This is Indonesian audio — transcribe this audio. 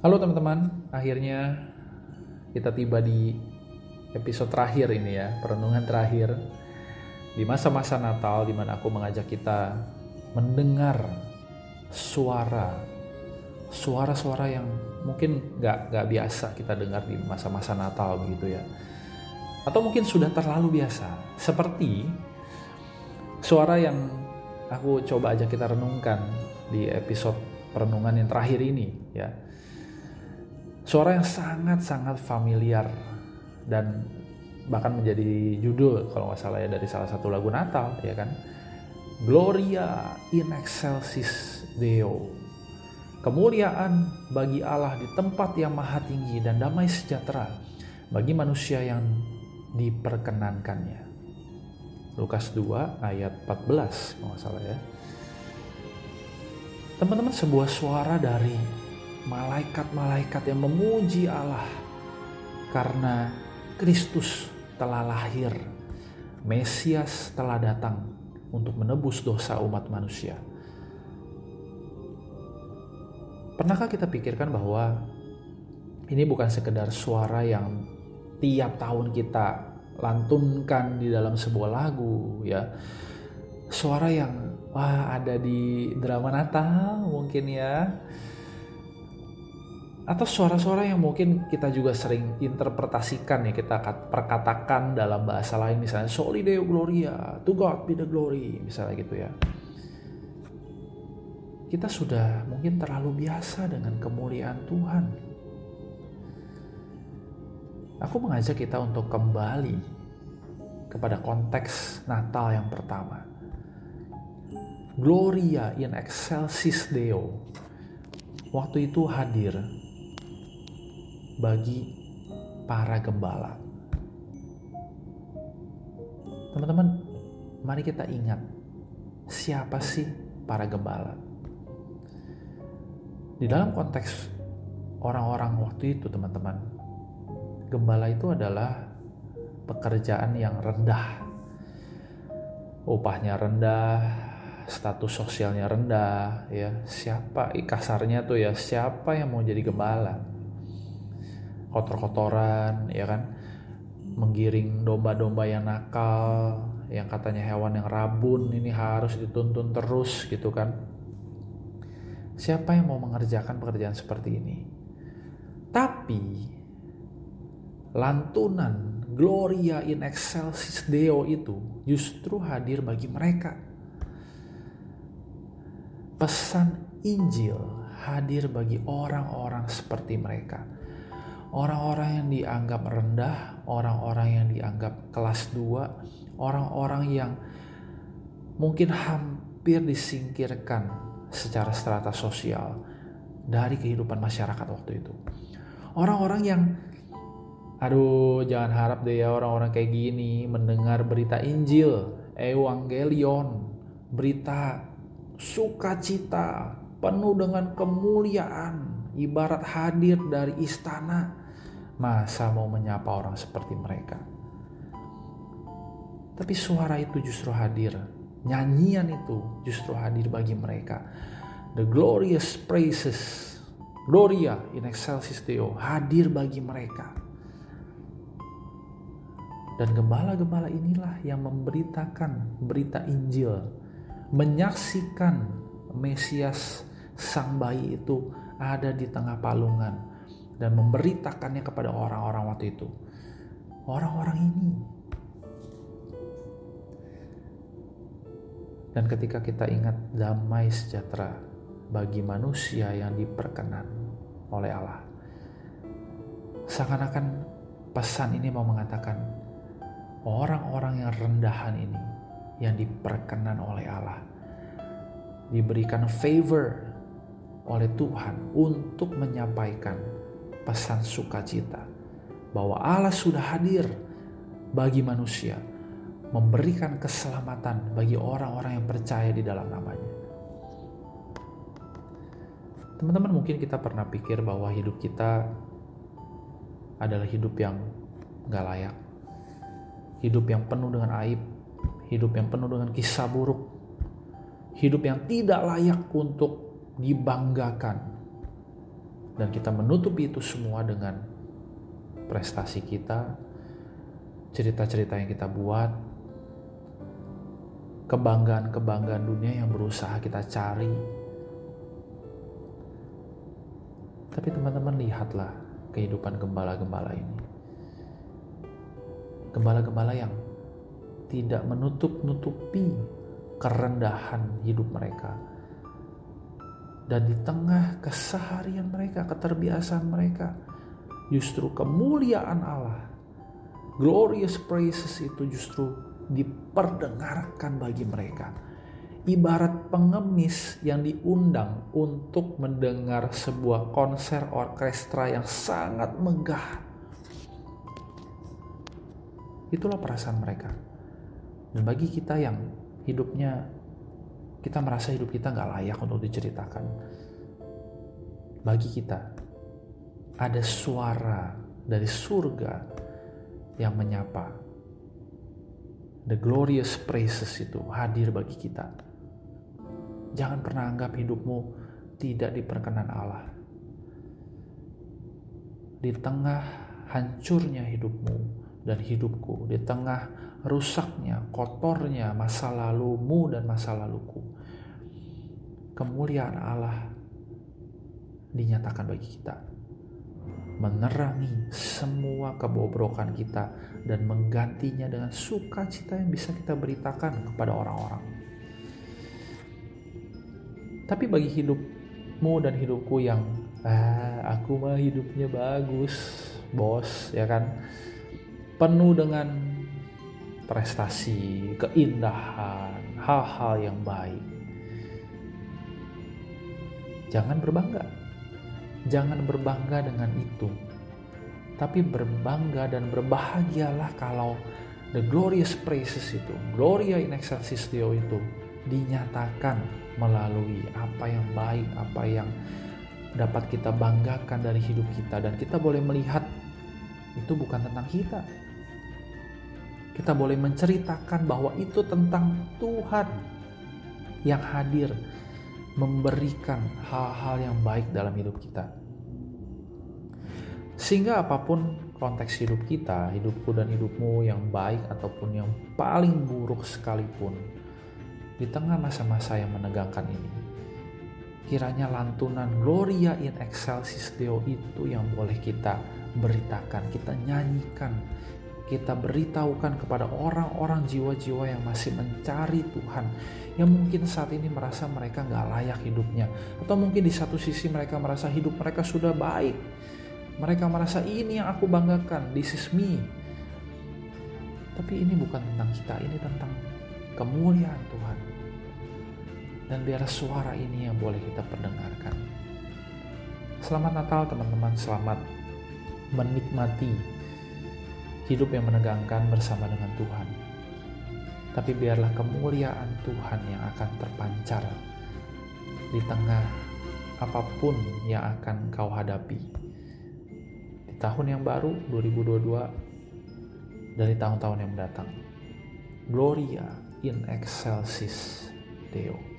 Halo teman-teman, akhirnya kita tiba di episode terakhir ini ya, perenungan terakhir di masa-masa Natal di mana aku mengajak kita mendengar suara suara-suara yang mungkin nggak nggak biasa kita dengar di masa-masa Natal begitu ya, atau mungkin sudah terlalu biasa, seperti suara yang aku coba aja kita renungkan di episode perenungan yang terakhir ini ya Suara yang sangat-sangat familiar dan bahkan menjadi judul kalau nggak salah ya dari salah satu lagu Natal ya kan. Gloria in excelsis Deo. Kemuliaan bagi Allah di tempat yang maha tinggi dan damai sejahtera bagi manusia yang diperkenankannya. Lukas 2 ayat 14 kalau nggak salah ya. Teman-teman sebuah suara dari malaikat-malaikat yang memuji Allah karena Kristus telah lahir, Mesias telah datang untuk menebus dosa umat manusia. Pernahkah kita pikirkan bahwa ini bukan sekedar suara yang tiap tahun kita lantunkan di dalam sebuah lagu ya. Suara yang wah ada di drama Natal mungkin ya atau suara-suara yang mungkin kita juga sering interpretasikan ya kita perkatakan dalam bahasa lain misalnya Soli Deo Gloria, to God be the glory misalnya gitu ya. Kita sudah mungkin terlalu biasa dengan kemuliaan Tuhan. Aku mengajak kita untuk kembali kepada konteks Natal yang pertama. Gloria in excelsis Deo. Waktu itu hadir bagi para gembala. Teman-teman, mari kita ingat siapa sih para gembala. Di dalam konteks orang-orang waktu itu, teman-teman, gembala itu adalah pekerjaan yang rendah. Upahnya rendah, status sosialnya rendah, ya. Siapa kasarnya tuh ya, siapa yang mau jadi gembala? Kotor-kotoran ya kan? Menggiring domba-domba yang nakal yang katanya hewan yang rabun ini harus dituntun terus gitu kan? Siapa yang mau mengerjakan pekerjaan seperti ini? Tapi lantunan Gloria in excelsis Deo itu justru hadir bagi mereka. Pesan Injil hadir bagi orang-orang seperti mereka orang-orang yang dianggap rendah, orang-orang yang dianggap kelas 2, orang-orang yang mungkin hampir disingkirkan secara strata sosial dari kehidupan masyarakat waktu itu. Orang-orang yang aduh jangan harap deh ya orang-orang kayak gini mendengar berita Injil, Evangelion, berita sukacita penuh dengan kemuliaan ibarat hadir dari istana Masa mau menyapa orang seperti mereka? Tapi suara itu justru hadir. Nyanyian itu justru hadir bagi mereka. The glorious praises, Gloria in excelsis Deo, hadir bagi mereka. Dan gembala-gembala inilah yang memberitakan berita Injil, menyaksikan Mesias sang bayi itu ada di tengah palungan dan memberitakannya kepada orang-orang waktu itu. Orang-orang ini. Dan ketika kita ingat damai sejahtera bagi manusia yang diperkenan oleh Allah. Seakan-akan pesan ini mau mengatakan orang-orang yang rendahan ini yang diperkenan oleh Allah diberikan favor oleh Tuhan untuk menyampaikan pesan sukacita bahwa Allah sudah hadir bagi manusia, memberikan keselamatan bagi orang-orang yang percaya di dalam namanya. Teman-teman mungkin kita pernah pikir bahwa hidup kita adalah hidup yang gak layak. Hidup yang penuh dengan aib, hidup yang penuh dengan kisah buruk, hidup yang tidak layak untuk dibanggakan, dan kita menutupi itu semua dengan prestasi kita, cerita-cerita yang kita buat, kebanggaan-kebanggaan dunia yang berusaha kita cari. Tapi teman-teman lihatlah kehidupan gembala-gembala ini. Gembala-gembala yang tidak menutup-nutupi kerendahan hidup mereka. Dan di tengah keseharian mereka, keterbiasaan mereka, justru kemuliaan Allah, glorious praises itu justru diperdengarkan bagi mereka. Ibarat pengemis yang diundang untuk mendengar sebuah konser orkestra yang sangat megah. Itulah perasaan mereka. Dan bagi kita yang hidupnya kita merasa hidup kita nggak layak untuk diceritakan. Bagi kita ada suara dari surga yang menyapa. The glorious praises itu hadir bagi kita. Jangan pernah anggap hidupmu tidak diperkenan Allah. Di tengah hancurnya hidupmu dan hidupku, di tengah rusaknya, kotornya masa lalumu dan masa laluku. Kemuliaan Allah dinyatakan bagi kita. Menerangi semua kebobrokan kita dan menggantinya dengan sukacita yang bisa kita beritakan kepada orang-orang. Tapi bagi hidupmu dan hidupku yang ah, aku mah hidupnya bagus, bos, ya kan? Penuh dengan prestasi, keindahan, hal-hal yang baik. Jangan berbangga. Jangan berbangga dengan itu. Tapi berbangga dan berbahagialah kalau the glorious praises itu, gloria in excelsis Deo itu dinyatakan melalui apa yang baik, apa yang dapat kita banggakan dari hidup kita dan kita boleh melihat itu bukan tentang kita, kita boleh menceritakan bahwa itu tentang Tuhan yang hadir memberikan hal-hal yang baik dalam hidup kita. Sehingga apa pun konteks hidup kita, hidupku dan hidupmu yang baik ataupun yang paling buruk sekalipun, di tengah masa-masa yang menegangkan ini, kiranya lantunan Gloria in Excelsis Deo itu yang boleh kita beritakan, kita nyanyikan, kita beritahukan kepada orang-orang jiwa-jiwa yang masih mencari Tuhan yang mungkin saat ini merasa mereka nggak layak hidupnya atau mungkin di satu sisi mereka merasa hidup mereka sudah baik. Mereka merasa ini yang aku banggakan this is me. Tapi ini bukan tentang kita ini tentang kemuliaan Tuhan. Dan biar suara ini yang boleh kita perdengarkan. Selamat Natal teman-teman. Selamat menikmati hidup yang menegangkan bersama dengan Tuhan. Tapi biarlah kemuliaan Tuhan yang akan terpancar di tengah apa pun yang akan kau hadapi. Di tahun yang baru 2022 dari tahun-tahun yang mendatang. Gloria in excelsis Deo.